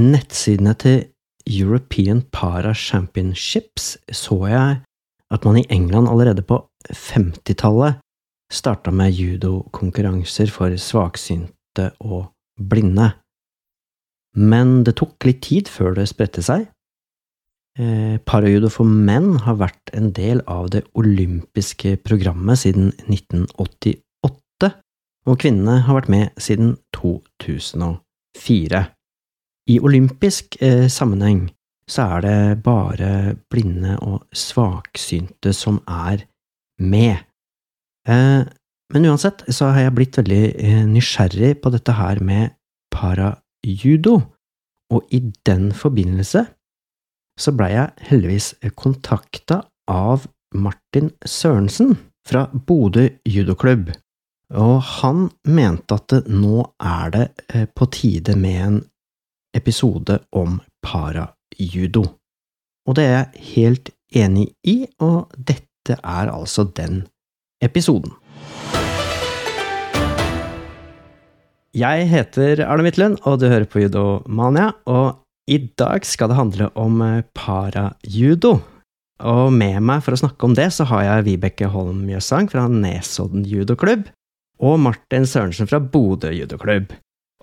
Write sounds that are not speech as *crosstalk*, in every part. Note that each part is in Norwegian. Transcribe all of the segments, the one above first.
nettsidene til European Para Championships så jeg at man i England allerede på 50-tallet starta med judokonkurranser for svaksynte og blinde. Men det tok litt tid før det spredte seg. Eh, parajudo for menn har vært en del av det olympiske programmet siden 1988, og kvinnene har vært med siden 2004. I olympisk eh, sammenheng så er det bare blinde og svaksynte som er med. Eh, men uansett så har jeg blitt veldig eh, nysgjerrig på dette her med parajudo, og i den forbindelse så blei jeg heldigvis kontakta av Martin Sørensen fra Bodø judoklubb, og han mente at nå er det eh, på tide med en episode om parajudo. Og det er jeg helt enig i, og dette er altså den episoden. Jeg heter Arne Midtlund, og du hører på Judomania, og i dag skal det handle om eh, parajudo. Og med meg for å snakke om det, så har jeg Vibeke Holm Jøssang fra Nesodden judoklubb, og Martin Sørensen fra Bodø judoklubb.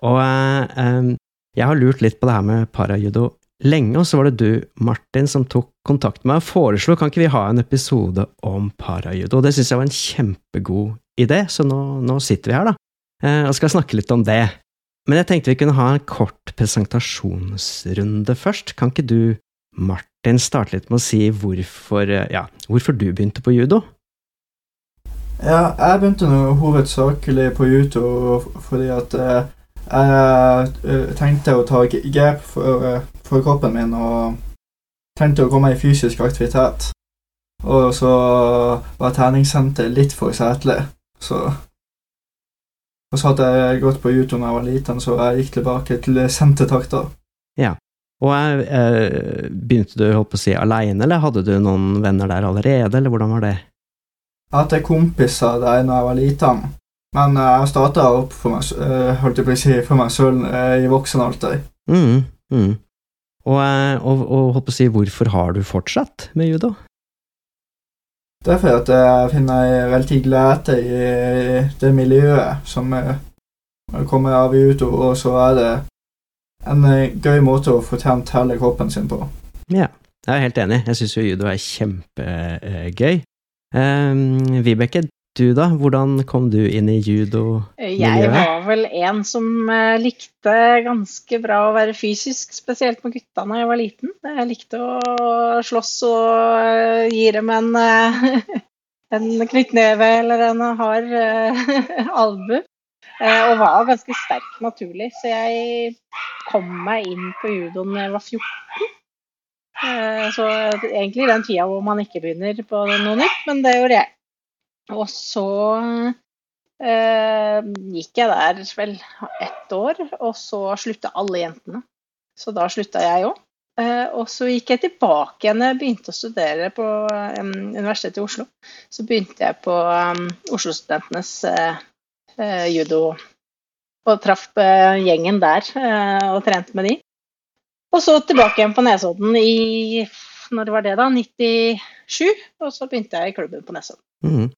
Og eh, jeg har lurt litt på det her med parajudo lenge, og så var det du, Martin, som tok kontakt med meg og foreslo kan ikke vi ha en episode om parajudo. Det syns jeg var en kjempegod idé, så nå, nå sitter vi her, da, eh, og skal snakke litt om det. Men jeg tenkte vi kunne ha en kort presentasjonsrunde først. Kan ikke du, Martin, starte litt med å si hvorfor, eh, ja, hvorfor du begynte på judo? Ja, jeg begynte nå hovedsakelig på judo fordi at eh, jeg eh, tenkte å ta grep for, eh, for, kroppen min og tenkte å komme i fysisk aktivitet. Og så var treningssenteret litt for setelig, så Og så hadde jeg gått på judo da jeg var liten, så jeg gikk tilbake til sentertakter. Ja. Og jeg, begynte du holdt på å si aleine, eller hadde du noen venner der allerede, eller hvordan var det? Jeg hadde kompiser der da jeg var liten. Men uh, jeg starta opp for meg, uh, holdt jeg på å si, for meg selv uh, i voksen alder. Mm, mm. Og, og, og holdt på å si, hvorfor har du fortsatt med judo? Det er fordi at jeg finner veldig glede i det miljøet som kommer av judo, og så er det en gøy måte å få tjent hele kroppen sin på. Ja, jeg er helt enig. Jeg syns jo judo er kjempegøy. Um, Vibeke, du da, hvordan kom du inn i judo-miljøet? Jeg var vel en som eh, likte ganske bra å være fysisk, spesielt med gutta da jeg var liten. Jeg likte å slåss og eh, gi dem en, eh, *laughs* en knyttneve eller en hard *laughs* albu. Og var ganske sterk naturlig, så jeg kom meg inn på judoen da jeg var 14. Så egentlig den tida hvor man ikke begynner på noe nytt, men det gjorde jeg. Og så eh, gikk jeg der vel ett år, og så slutta alle jentene. Så da slutta jeg òg. Eh, og så gikk jeg tilbake igjen. Jeg begynte å studere på um, Universitetet i Oslo. Så begynte jeg på um, Oslo-studentenes uh, judo og traff uh, gjengen der uh, og trente med de. Og så tilbake igjen på Nesodden i når var det da? 97. Og så begynte jeg i klubben på Nesodden. Mm.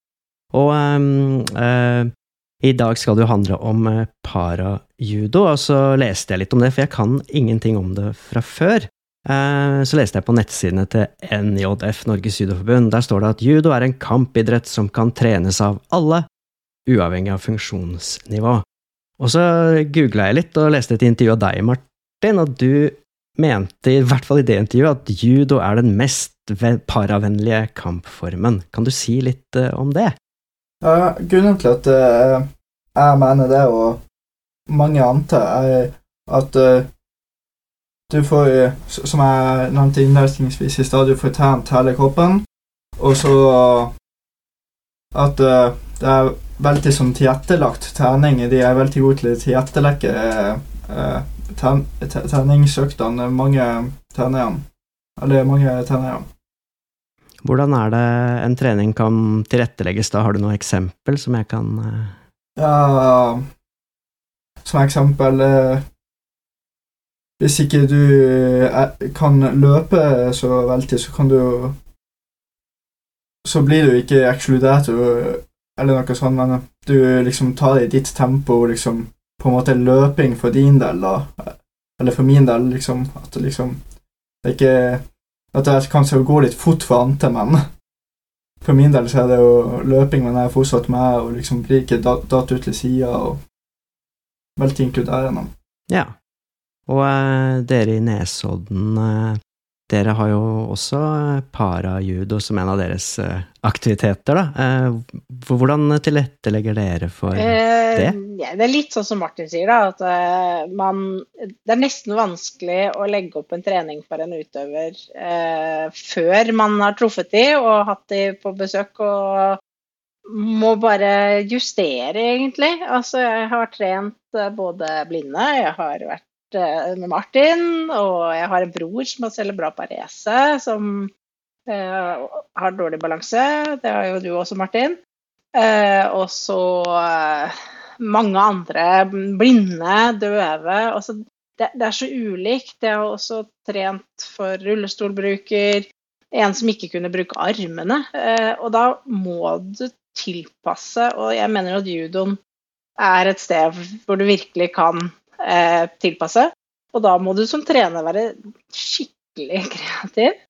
Og um, uh, i dag skal det jo handle om uh, parajudo, og så leste jeg litt om det, for jeg kan ingenting om det fra før. Uh, så leste jeg på nettsidene til NJF, Norges judoforbund. Der står det at judo er en kampidrett som kan trenes av alle, uavhengig av funksjonsnivå. Og så googla jeg litt og leste et intervju av deg, Martin, og du mente, i hvert fall i det intervjuet, at judo er den mest paravennlige kampformen. Kan du si litt om det? Ja, grunnen til at uh, jeg mener det, og mange antar, er at uh, du får, uh, som jeg nevnte innledningsvis i stad, du får trent hele kroppen, og så at det er veldig sånn tilrettelagt trening. De er veldig gode til å tilrettelegge treningsøktene, mange trenerne. Eller mange trenere. Hvordan er det en trening kan tilrettelegges da? Har du noe eksempel som jeg kan uh... Ja Som eksempel uh, hvis ikke du er, kan løpe så veldig, så kan du Så blir du ikke ekskludert eller noe sånt, men du liksom tar det i ditt tempo, liksom på en måte løping for din del, da. Eller for min del, liksom. At liksom Det er ikke At jeg kanskje går litt fort for ante, men for min del så er det jo løping, men jeg er fortsatt med og liksom blir ikke datt ut til sida og veldig inkluderende. Ja. Og uh, dere i Nesodden, eh, dere har jo også parajudo som en av deres eh, aktiviteter, da. Eh, hvordan tilrettelegger dere for eh, det? Det er litt sånn som Martin sier, da. At man Det er nesten vanskelig å legge opp en trening for en utøver eh, før man har truffet de og hatt de på besøk. og må bare justere, egentlig. Altså, jeg har trent både blinde, jeg har vært Eh, med Martin, og jeg har en bror som har cerebral som eh, har dårlig balanse. Det har jo du også, Martin. Eh, og så eh, mange andre blinde, døve. Også, det, det, er så ulikt. Jeg har også trent for rullestolbruker, en som ikke kunne bruke armene. og da må du tilpasse, og jeg mener at judoen er et sted hvor du virkelig kan eh, tilpasse. Og da må du som trener være skikkelig *laughs* kreativ.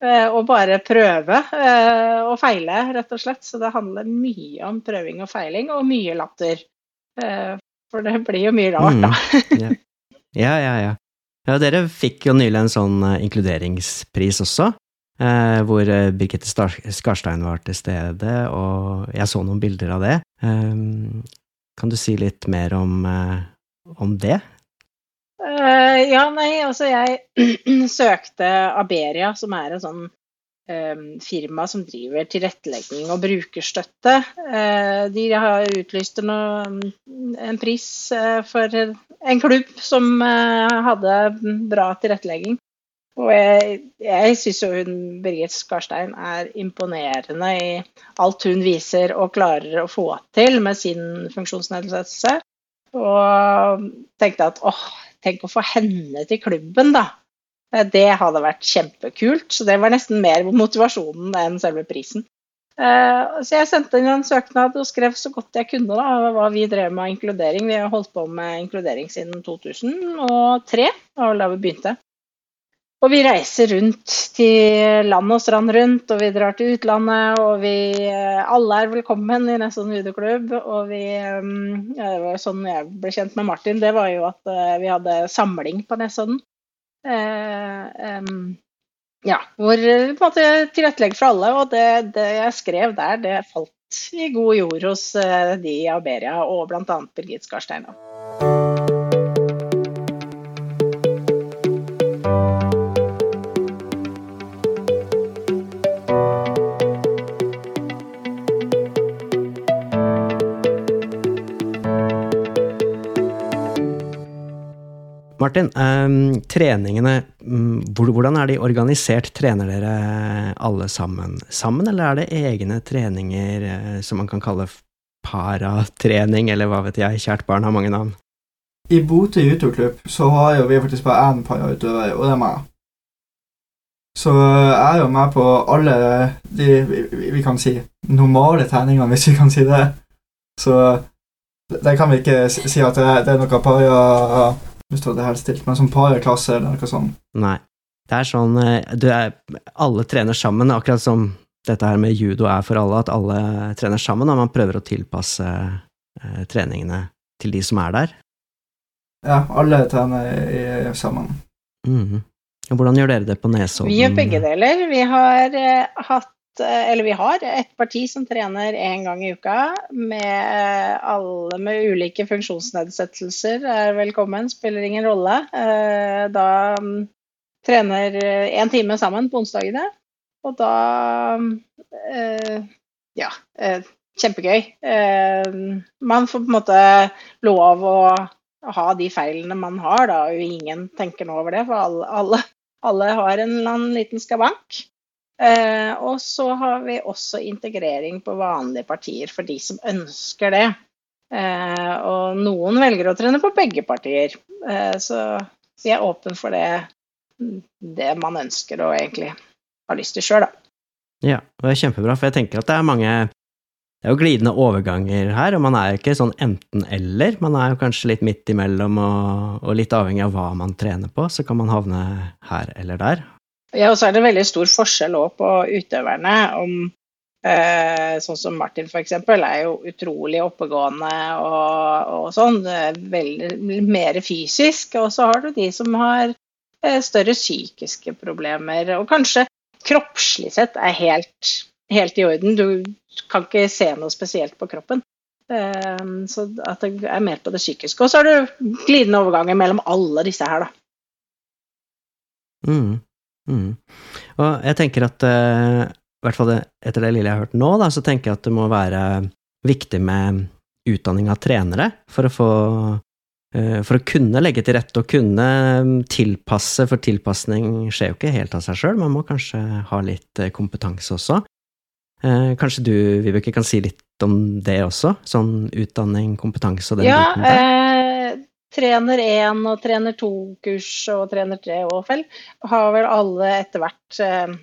Eh, og bare prøve eh, og feile, rett og slett. Så det handler mye om prøving og feiling, og mye latter. Eh, for det blir jo mye rart, da. *laughs* Mm, ja, ja, ja. Ja, dere fikk jo nylig en sånn uh, inkluderingspris også, eh, hvor uh, Birgitte Skarstein var til stede, og jeg så noen bilder av det. Eh, kan du si litt mer om, om det? Uh, ja, nei, altså jeg *clears throat* søkte Aberia, som er en sånn um, firma som driver tilrettelegging og brukerstøtte. Uh, de har utlyst en, en pris uh, for en klubb som hadde bra tilrettelegging. Og jeg, jeg syns jo hun Birgit Skarstein er imponerende i alt hun viser og klarer å få til med sin funksjonsnedsettelse. Og tenkte at åh, tenk å få henne til klubben, da. Eh, det hadde vært kjempekult. Så det var nesten mer *laughs* motivasjonen enn selve prisen. Eh, så jeg sendte inn en søknad og skrev så godt jeg kunne da, hva vi drev med inkludering. Vi har holdt på med inkludering siden 2003, da vi begynte. Og vi reiser rundt til land og strand rundt, og vi drar til utlandet. Og vi eh, alle er velkommen i Nesodden judoklubb. Og vi ja, Det var sånn jeg ble kjent med Martin, det var jo at eh, vi hadde samling på Nesodden. Eh, ja, hvor på en måte tilrettelegger for alle. Og det, det, jeg skrev der, det falt i god jord hos de i Aberia, og bl.a. Birgit Skarstein. Martin, um, treningene, um, hvordan er de organisert? Trener dere alle sammen sammen, eller er det egne treninger uh, som man kan kalle paratrening, eller hva vet jeg, kjært barn har mange navn? I Bote YouTube-klubb så har jo vi faktisk bare én parautøver, og det er meg. Så jeg er jo med på alle de vi kan si normale treningene, hvis vi kan si det. Så det kan vi ikke si at det, det er noe para hvis du hadde helt stilt, men som paraklasse eller noe sånt. Nei. Det er sånn eh, du er, Alle trener sammen, akkurat som dette her med judo er for alle, at alle trener sammen, og man prøver å tilpasse eh, treningene til de som er der. Ja, alle trener sammen. Mm -hmm. Hvordan gjør dere det på Nesodden? Vi gjør begge deler. Vi har eh, hatt eller vi har et parti som trener én gang i uka. Med eh, alle med ulike funksjonsnedsettelser er velkommen, spiller ingen rolle. Eh, da mm, trener én time sammen på onsdagene. Og da Ja, kjempegøy. Man får på en måte lov å ha de feilene man har, da, ingen tenker noe over det. For alle, alle, alle har en eller annen liten skavank. Eh, og så har vi også integrering på vanlige partier for de som ønsker det. Eh, og noen velger å trene på begge partier. Eh, så, vi er åpne for det, det man ønsker og egentlig har lyst til sjøl, da. Ja, det er kjempebra, for jeg tenker at det er mange Det er jo glidende overganger her, og man er ikke sånn enten-eller. Man er jo kanskje litt midt imellom, og, og litt avhengig av hva man trener på, så kan man havne her eller der. Ja, og så er det veldig stor forskjell òg på utøverne. om eh, Sånn som Martin f.eks. er jo utrolig oppegående og, og sånn. Veldig mer fysisk. Og så har du de som har eh, større psykiske problemer, og kanskje kroppslig sett er helt, helt i orden. Du kan ikke se noe spesielt på kroppen. Eh, så at det er mer på det psykiske. Og så har du glidende overganger mellom alle disse her, da. Mm. Mm. Og jeg tenker at, uh, i hvert fall etter det lille jeg har hørt nå, da, så tenker jeg at det må være viktig med utdanning av trenere for å få uh, for å kunne legge til rette og kunne tilpasse, for tilpasning skjer jo ikke helt av seg sjøl, man må kanskje ha litt eh, kompetanse også. Kanskje du, Vibeke, kan si litt om det også? Sånn utdanning, kompetanse og den ja, biten der? Eh, trener 1 og trener 2-kurs og trener 3 og fell, har vel alle etter hvert eh,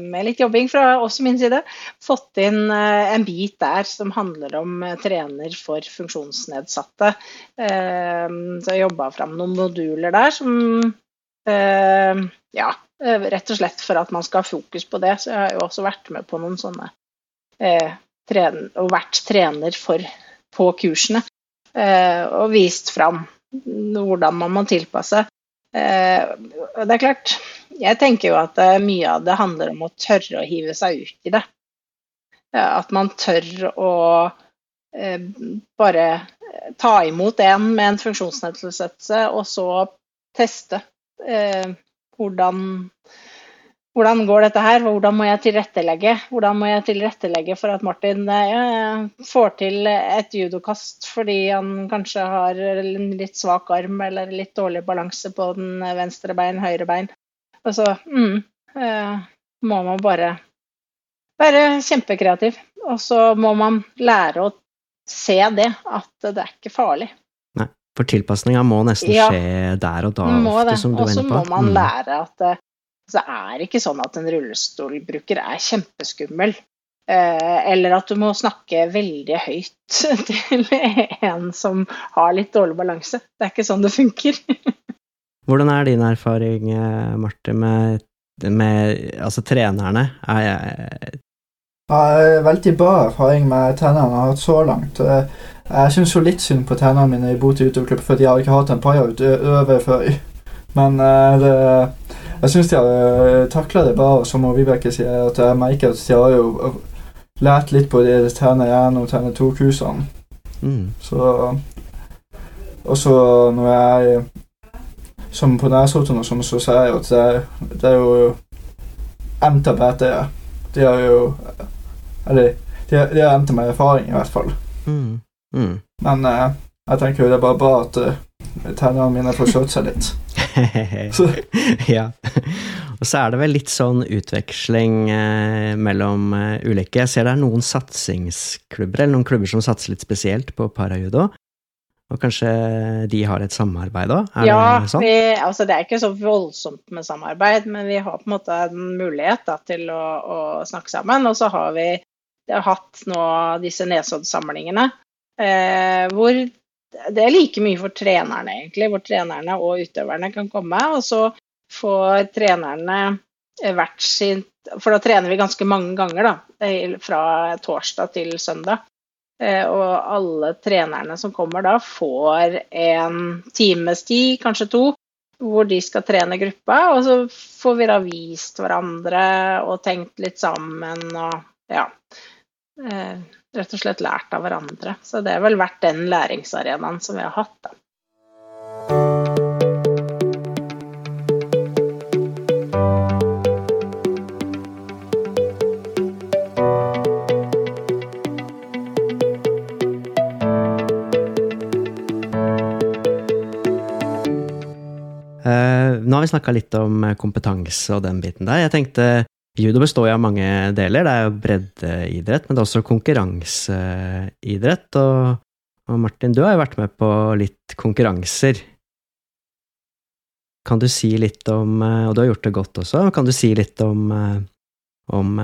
med litt jobbing fra oss min side, fått inn en bit der som handler om trener for funksjonsnedsatte. Så jeg jobba fram noen moduler der som ja, rett og slett for at man skal ha fokus på det. Så jeg har jo også vært med på noen sånne og vært trener for, på kursene. Og vist fram hvordan man må tilpasse. Det er klart, jeg tenker jo at mye av det handler om å tørre å hive seg ut i det. At man tør å eh, bare ta imot en med en funksjonsnedsettelse, og så teste eh, hvordan, hvordan går dette her, hvordan må jeg tilrettelegge? Hvordan må jeg tilrettelegge for at Martin eh, får til et judokast fordi han kanskje har en litt svak arm eller litt dårlig balanse på den venstre bein, høyre bein. Altså, mm, eh, må man bare være kjempekreativ. Og så må man lære å se det, at det er ikke farlig. Nei, for tilpasninga må nesten Ja. skje der og da, ofte, som du Og var så Og på. må man Mm. lære at det, det er ikke sånn at en rullestolbruker er kjempeskummel. Eh, eller at du må snakke veldig høyt *laughs* til en som har litt dårlig balanse. Det er ikke sånn det funker. *laughs* Hvordan er din erfaring, eh, Marte, med, med altså trenerne? Er jeg, Jeg har veldig bra erfaring med trenerne jeg har hatt så langt. Eh, Jeg syns jo litt synd på trenerne mine i Bot utøverklubb, for de har ikke hatt en parautøver før. *laughs* Men det, jeg syns de har takla det bra, og som Vibeke sier, at jeg merker at de har jo lært litt på de terne én og terne to-kursene. mm, Så Og så når jeg Som på Nesodden og sånn, så ser jeg jo at det det er jo enda bedre. De har jo Eller de, har- har endt med erfaring, i hvert fall. mm, mm. Men eh, jeg tenker jo det er bare bra at uh, tennene mine får skjøtt seg litt. *laughs* Ja. Og så er det vel litt sånn utveksling eh, mellom eh, ulike. Jeg ser det er noen satsingsklubber, eller noen klubber som satser litt spesielt på parajudo. Og kanskje de har et samarbeid òg? Ja, det sånn? vi, altså det er ikke så voldsomt med samarbeid, men vi har på en måte en mulighet da, til å, å snakke sammen. Og så har vi, vi har hatt nå disse Nesodd-samlingene, eh, hvor det er like mye for trenerne, egentlig, hvor trenerne og utøverne kan komme. Og så får trenerne eh, hvert sitt For da trener vi ganske mange ganger, da, eh, fra torsdag til søndag. Eh, Og alle trenerne som kommer da, får en times tid, kanskje to, hvor de skal trene gruppa. Og så får vi da vist hverandre og tenkt litt sammen og ja. Eh, Rett og slett lært av hverandre. Så det har vel vært den læringsarenaen som vi har hatt, da. Eh, nå har vi snakka litt om eh, kompetanse og den biten der. Jeg tenkte Judo består jo av mange deler. Det er jo breddeidrett, men det er også konkurranseidrett. Og, og Martin, du har jo vært med på litt konkurranser. kan du si litt om Og du har gjort det godt også. Kan du si litt om, om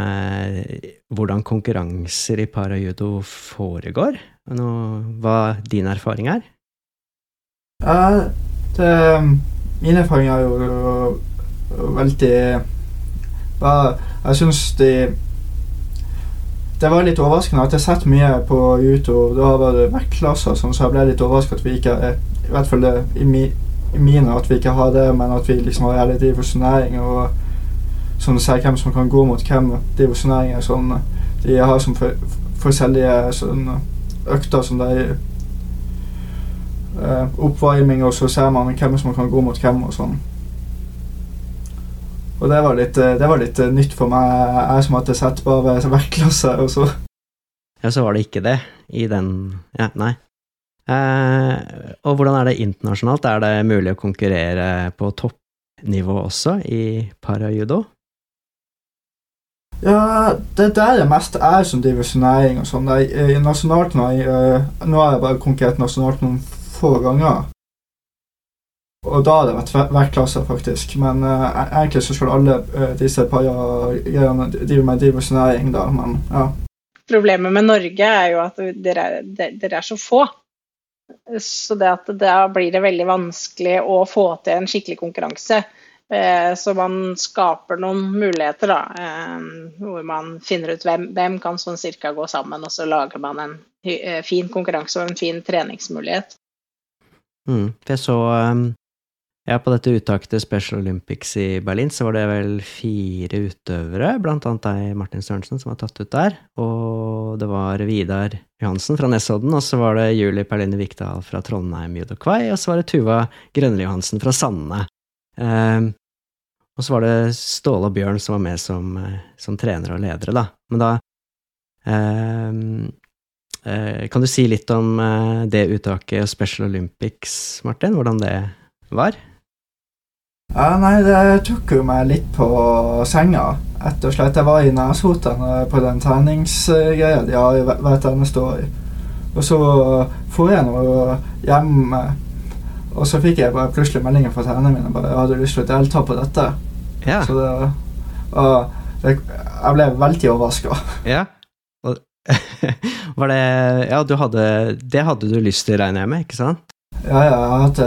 hvordan konkurranser i parajudo foregår? hva din erfaring er? Uh, det, min erfaring er jo veldig Jeg syns de det var litt overraskende at jeg har sett mye på YouTube. Da var det vektklasser, sånn, så jeg ble litt overrasket at vi ikke I hvert fall i, mi, i mine at vi ikke har det, men at vi liksom har litt divosjonering og sånn ser hvem som kan gå mot hvem. Divosjoneringer sånn De har som for, forskjellige sånn økter som de uh, Oppvarming, og så ser man hvem som kan gå mot hvem og sånn. Og det var litt, det var litt nytt for meg, jeg som hadde sett bare verkklasse, og så Ja, så var det ikke det i den Ja, nei. Eh, og hvordan er det internasjonalt? Er det mulig å konkurrere på toppnivå også i parajudo? Ja, det der er mest er som divisjonering og sånn. Nasjonalt nå, nå har jeg bare konkurrert nasjonalt noen få ganger. Og da har det vært verklasser, faktisk. Men uh, egentlig så skal alle uh, disse paiene drive med divosjonering, da. Men ja. Problemet med Norge er jo at dere er, dere er så få. Så det at da blir det veldig vanskelig å få til en skikkelig konkurranse. Eh, så man skaper noen muligheter, da. Eh, hvor man finner ut hvem, hvem kan sånn cirka gå sammen, og så lager man en eh, fin konkurranse og en fin treningsmulighet. Mm, jeg så um, ja, på dette uttaket til Special Olympics i Berlin så var det vel fire utøvere, blant annet deg, Martin Sørensen, som var tatt ut der. Og det var Vidar Johansen fra Nesodden, og så var det Julie Perline Vikdal fra Trondheim Judo Kvai, og så var det Tuva Grønli Johansen fra Sandene. Um, og så var det Ståle og Bjørn som var med som, eh, som trenere og ledere, da. Men da eh, eh, Kan du si litt om eh, det uttaket Special Olympics, Martin? Hvordan det var? Ja, nei, det tok jo meg litt på senga, rett og slett. Jeg var i Neshoten på den treningsgreia de har hvert eneste år. Og så dro jeg nå hjem, og så fikk jeg bare plutselig meldingen fra trenerne mine bare jeg hadde lyst til å delta på dette. Ja. Så det, det, jeg ble veldig overraska. Ja. *laughs* Var det Ja, du hadde Det hadde du lyst til, regner jeg med, ikke sant? Ja, ja. Jeg, hadde,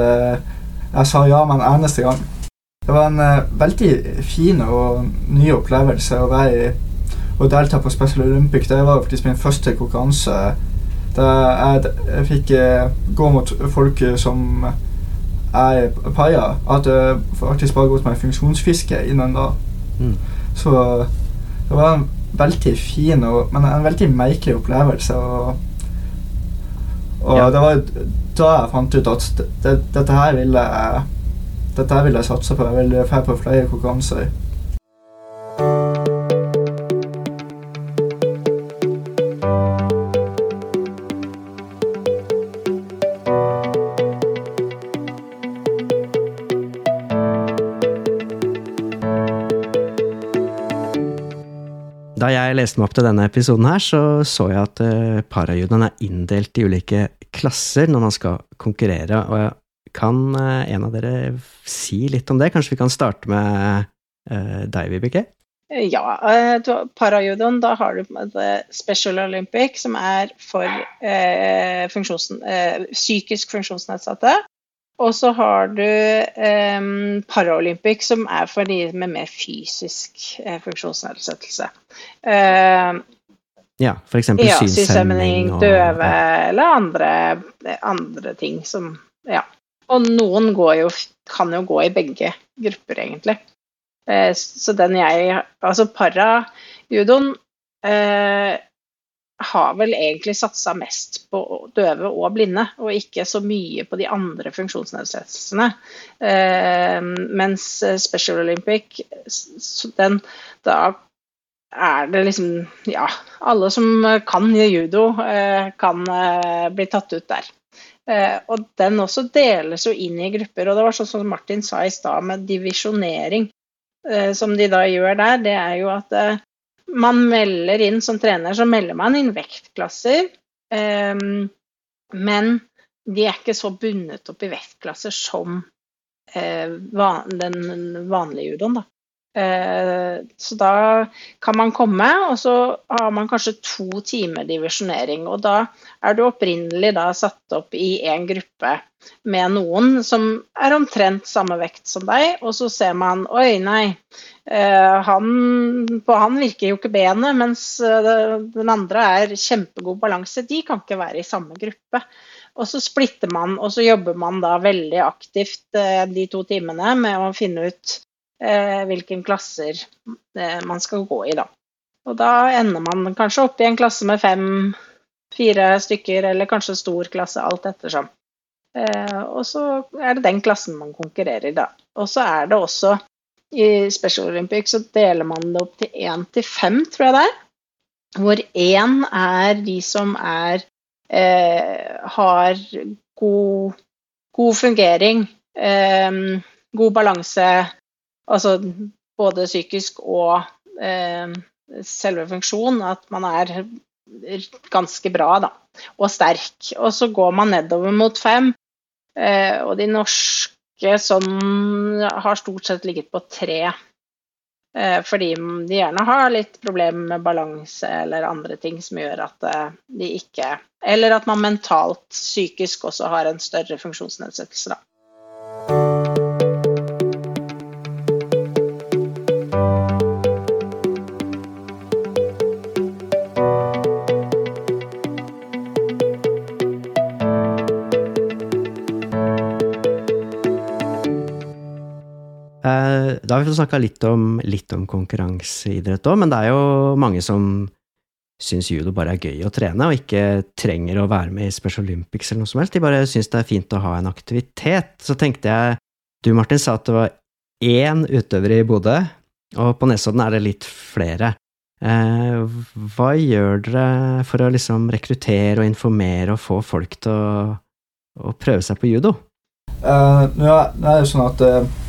jeg sa ja med en eneste gang. Det var en uh, veldig fin og ny opplevelse å være i å delta på Special Olympic. Det var faktisk min første konkurranse. Da jeg, jeg fikk uh, gå mot folk som er paier. At jeg faktisk bare gått med funksjonsfiske innen da. Mm. Så det var en veldig fin, og, men en veldig merkelig opplevelse. Og, og ja. det var da jeg fant ut at det, det, dette her ville jeg dette vil jeg satse på. Jeg vil dra på flere konkurranser. Da jeg leste meg opp til denne episoden her, så så jeg at uh, parajudoen er inndelt i ulike klasser når man skal konkurrere. Og jeg kan eh, en av dere si litt om det? Kanskje vi kan starte med uh, deg, Vibeke? Ja, uh, parajudoen, da har du Special Olympic, som er for eh, funksjons, eh, psykisk funksjonsnedsatte. Og så har du eh, Paralympic, som er for de med mer fysisk funksjonsnedsettelse. ja, f.eks. Ja, synshemming og døve eller andre, andre ting som Ja. Og noen jo, kan jo gå i begge grupper, egentlig. Eh, så den jeg Altså para-judoen eh, har vel egentlig satsa mest på døve og blinde, og ikke så mye på de andre funksjonsnedsettelsene. Eh, mens Special Olympic, den da er det liksom Ja, alle som kan judo, eh, kan eh, bli tatt ut der. Eh, og den også deles jo inn i grupper. Og det var sånn som Martin sa i stad, med divisjonering, eh, som de da gjør der, det er jo at eh, man melder inn som trener, så melder man inn vektklasser. men de er ikke så bundet opp i vektklasser som den vanlige judoen, da. Eh, så da kan man komme, og så har man kanskje to timer divisjonering. Og da er du opprinnelig da satt opp i en gruppe med noen som er omtrent samme vekt som deg, og så ser man Oi, nei. Eh, han, på han virker jo ikke benet, mens eh, den andre er kjempegod balanse. De kan ikke være i samme gruppe. Og så splitter man, og så jobber man da veldig aktivt de to timene med å finne ut eh, hvilke klasser eh, man skal gå i, da. Og da ender man kanskje opp i en klasse med fem-fire stykker, eller kanskje stor klasse, alt ettersom. Eh, og så er det den klassen man konkurrerer i, da. Og så er det også i Special Olympics så deler man det opp til én til fem, tror jeg det er. Hvor én er de som er eh, har god, god fungering, eh, god balanse, Altså både psykisk og eh, selve funksjonen, at man er ganske bra da, og sterk. Og så går man nedover mot fem, eh, og de norske sånn har stort sett ligget på tre. Eh, fordi de gjerne har litt problemer med balanse eller andre ting som gjør at eh, de ikke Eller at man mentalt, psykisk også har en større funksjonsnedsettelse, da. Da har vi fått snakka litt litt om konkurranseidrett òg, men det er jo mange som syns judo bare er gøy å trene, og ikke trenger å være med i Special Olympics eller noe som helst. De bare syns det er fint å ha en aktivitet. Så tenkte jeg Du, Martin, sa at det var én utøver i Bodø, og på Nesodden er det litt flere. Eh, hva gjør dere for å liksom rekruttere og informere og få folk til å, å prøve seg på judo? Uh, nå er det jo sånn at uh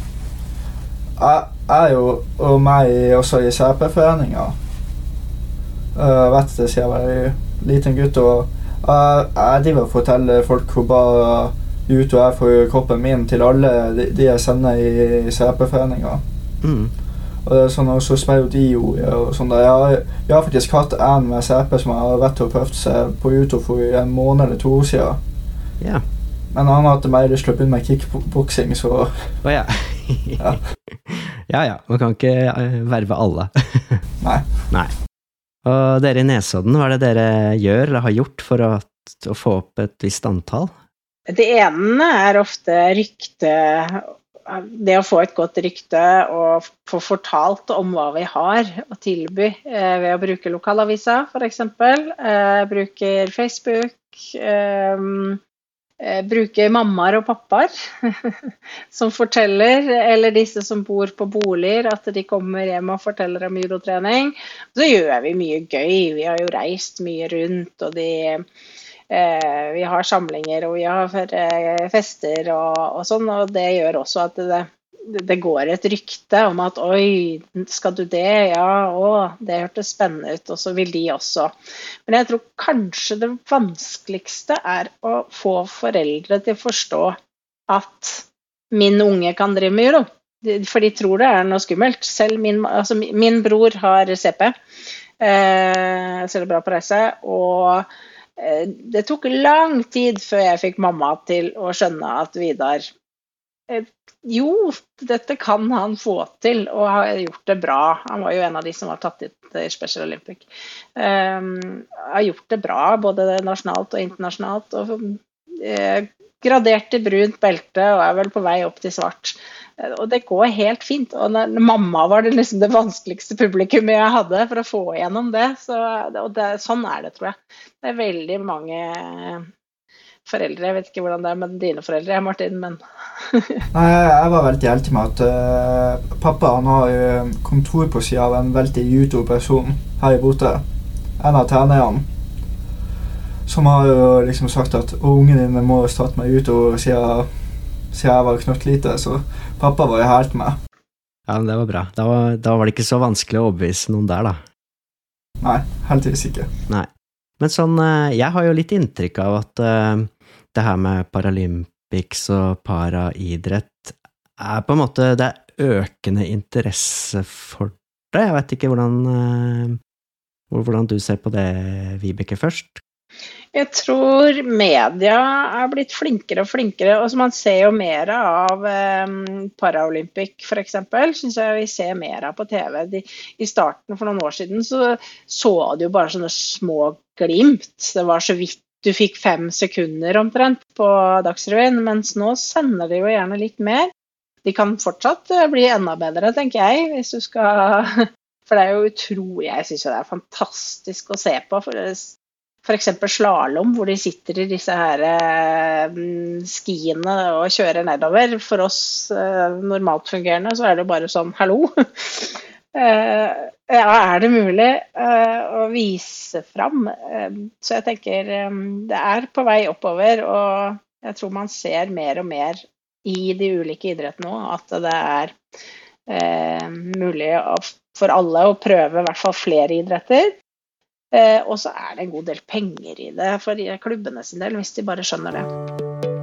jeg er jo og meg også i CP-foreninga. Uh, vet det siden jeg var liten gutt. og Jeg driver og forteller folk hvor bra og er for kroppen min til alle de, de jeg sender i CP-foreninga. Mm. Og sånn, så spør de jo og sånn Jeg, jeg har faktisk hatt en med CP som har vært og prøvd seg på YouTube for en måned eller to år siden. Yeah. Men han hadde mer å begynne med kickboksing, så oh, yeah. ja. *laughs* ja ja, man kan ikke eh, verve alle. *laughs* Nei. Nei. Og dere i Nesodden, hva er det dere gjør eller har gjort for å, å få opp et visst antall? Det ene er ofte rykte Det å få et godt rykte og få fortalt om hva vi har å tilby eh, ved å bruke lokalavisa, f.eks. Eh, bruker Facebook. Eh, bruke mammaer og pappaer *laughs* som forteller, eller disse som bor på boliger, at de kommer hjem og forteller om judotrening. Så gjør vi mye gøy. Vi har jo reist mye rundt, og de, eh, vi har samlinger og vi har eh, fester og, og, sånn, og det gjør også at det, det går et rykte om at oi, skal du det? Ja, å, det hørtes spennende ut. Og så vil de også. Men jeg tror kanskje det vanskeligste er å få foreldre til å forstå at min unge kan drive med judo. For de tror det er noe skummelt. Selv min, altså min bror har CP, eh, ser det bra på reise. og eh, det tok lang tid før jeg fikk mamma til å skjønne at Vidar Eh, jo, dette kan han få til, og har gjort det bra. Han var jo en av de som var tatt ut i Special Olympic. Um, har gjort det bra både nasjonalt og internasjonalt. Og uh, gradert til brunt belte og er vel på vei opp til svart. Uh, og det går helt fint. Og når, mamma var det liksom det vanskeligste publikummet jeg hadde for å få igjennom det. Så, og det, sånn er det, tror jeg. Det er veldig mange foreldre. Jeg vet ikke hvordan det er med dine foreldre, Martin, men *laughs* Nei, jeg var veldig heldig med at uh, pappa han har uh, kontor på sida av en veldig YouTube-person her i Bodø. En av trenerne. Som har jo liksom sagt at ungen din må starte med YouTube siden, siden jeg var knøttlite. Så pappa var jo helt med. Ja, men Det var bra. Da var, da var det ikke så vanskelig å overbevise noen der, da. Nei, heldigvis ikke. Nei. Men sånn, uh, jeg har jo litt inntrykk av at det her med Paralympics og paraidrett er på en måte Det er økende interesse for det. Jeg vet ikke hvordan, eh, hvordan du ser på det, Vibeke, først? Jeg tror media er blitt flinkere og flinkere. og Man ser jo mer av um, Paralympic f.eks. Syns jeg vi ser mer av på TV. De, I starten for noen år siden så så du jo bare sånne små glimt. Det var så vidt du fikk fem sekunder omtrent på Dagsrevyen, mens nå sender de jo gjerne litt mer. De kan fortsatt eh, bli enda bedre, tenker jeg, hvis du skal *laughs* For det er jo utrolig Jeg syns jo det er fantastisk å se på. For f.eks. slalåm, hvor de sitter i disse her eh, skiene og kjører nedover. For oss eh, normalt fungerende så er det jo bare sånn hallo. *laughs* Eh, ja, er det mulig eh, å vise fram? Eh, så jeg tenker det er på vei oppover, og jeg tror man ser mer og mer i de ulike idrettene òg at det er mulig for alle å prøve i hvert fall flere idretter. Og så er det en god del penger i det for klubbene sin del, hvis de bare skjønner det.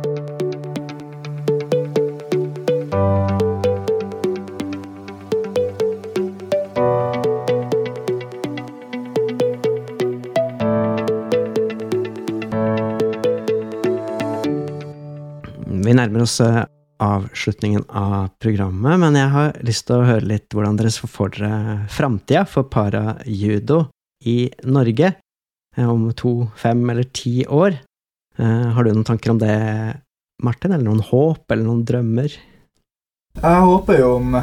Nærmer oss eh, avslutningen av programmet, men jeg har lyst til å høre litt hvordan dere får dere framtida for parajudo i Norge eh, om to, fem eller ti år. Eh, har du noen tanker om det, Martin? Eller noen håp, eller noen drømmer? Jeg håper jo om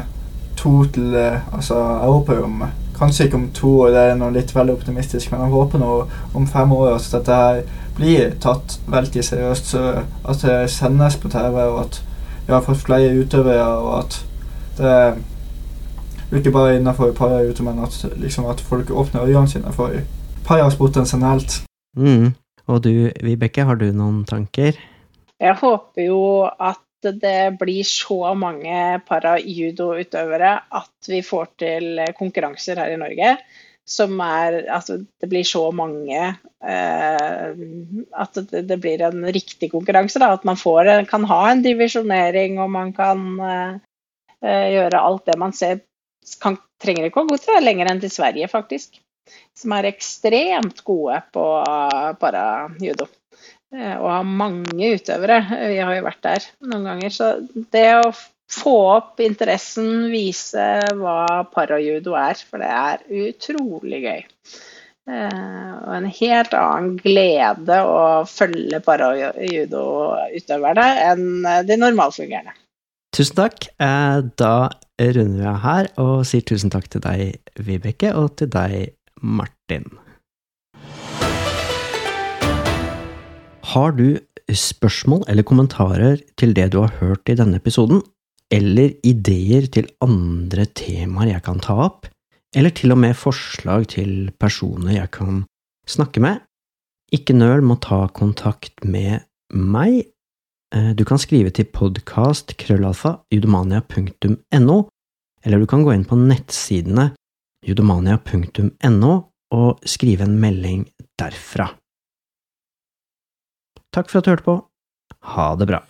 to til Altså, jeg håper jo om Kanskje ikke om to år, det er noe litt veldig optimistisk, men jeg håper nå om fem år at dette her blir tatt veldig seriøst. Så at det sendes på TV, og at vi har fått flere utøvere, og at det ikke bare innenfor parajudo, men at, liksom, at folk åpner øynene sine for parasporten generelt. Mm. Og du, Vibeke, har du noen tanker? Jeg håper jo at det blir så mange para-judo-utøvere at vi får til konkurranser her i Norge som er Altså, det blir så mange eh, at det, det, blir en riktig konkurranse. Da. At man får, kan ha en divisjonering, og man kan eh, eh, gjøre alt det man ser. Kan, trenger ikke å gå til lenger enn til Sverige, faktisk. Som er ekstremt gode på para-judo. Eh, og har mange utøvere. Vi har jo vært der noen ganger. Så det å få opp interessen, vise hva parajudo er, for det er utrolig gøy. Eh, og en helt annen glede å følge parajudoutøverne enn de normalfungerende. Tusen takk. Eh, da runder vi av her og sier tusen takk til deg, Vibeke, og til deg, Martin. Har du spørsmål eller kommentarer til det du har hørt i denne episoden, eller ideer til andre temaer jeg kan ta opp, eller til og med forslag til personer jeg kan snakke med, ikke nøl med å ta kontakt med meg. Eh, du kan skrive til podkast judomania.no, eller du kan gå inn på nettsidene judomania.no og skrive en melding derfra. Takk for at du hørte på. Ha det bra.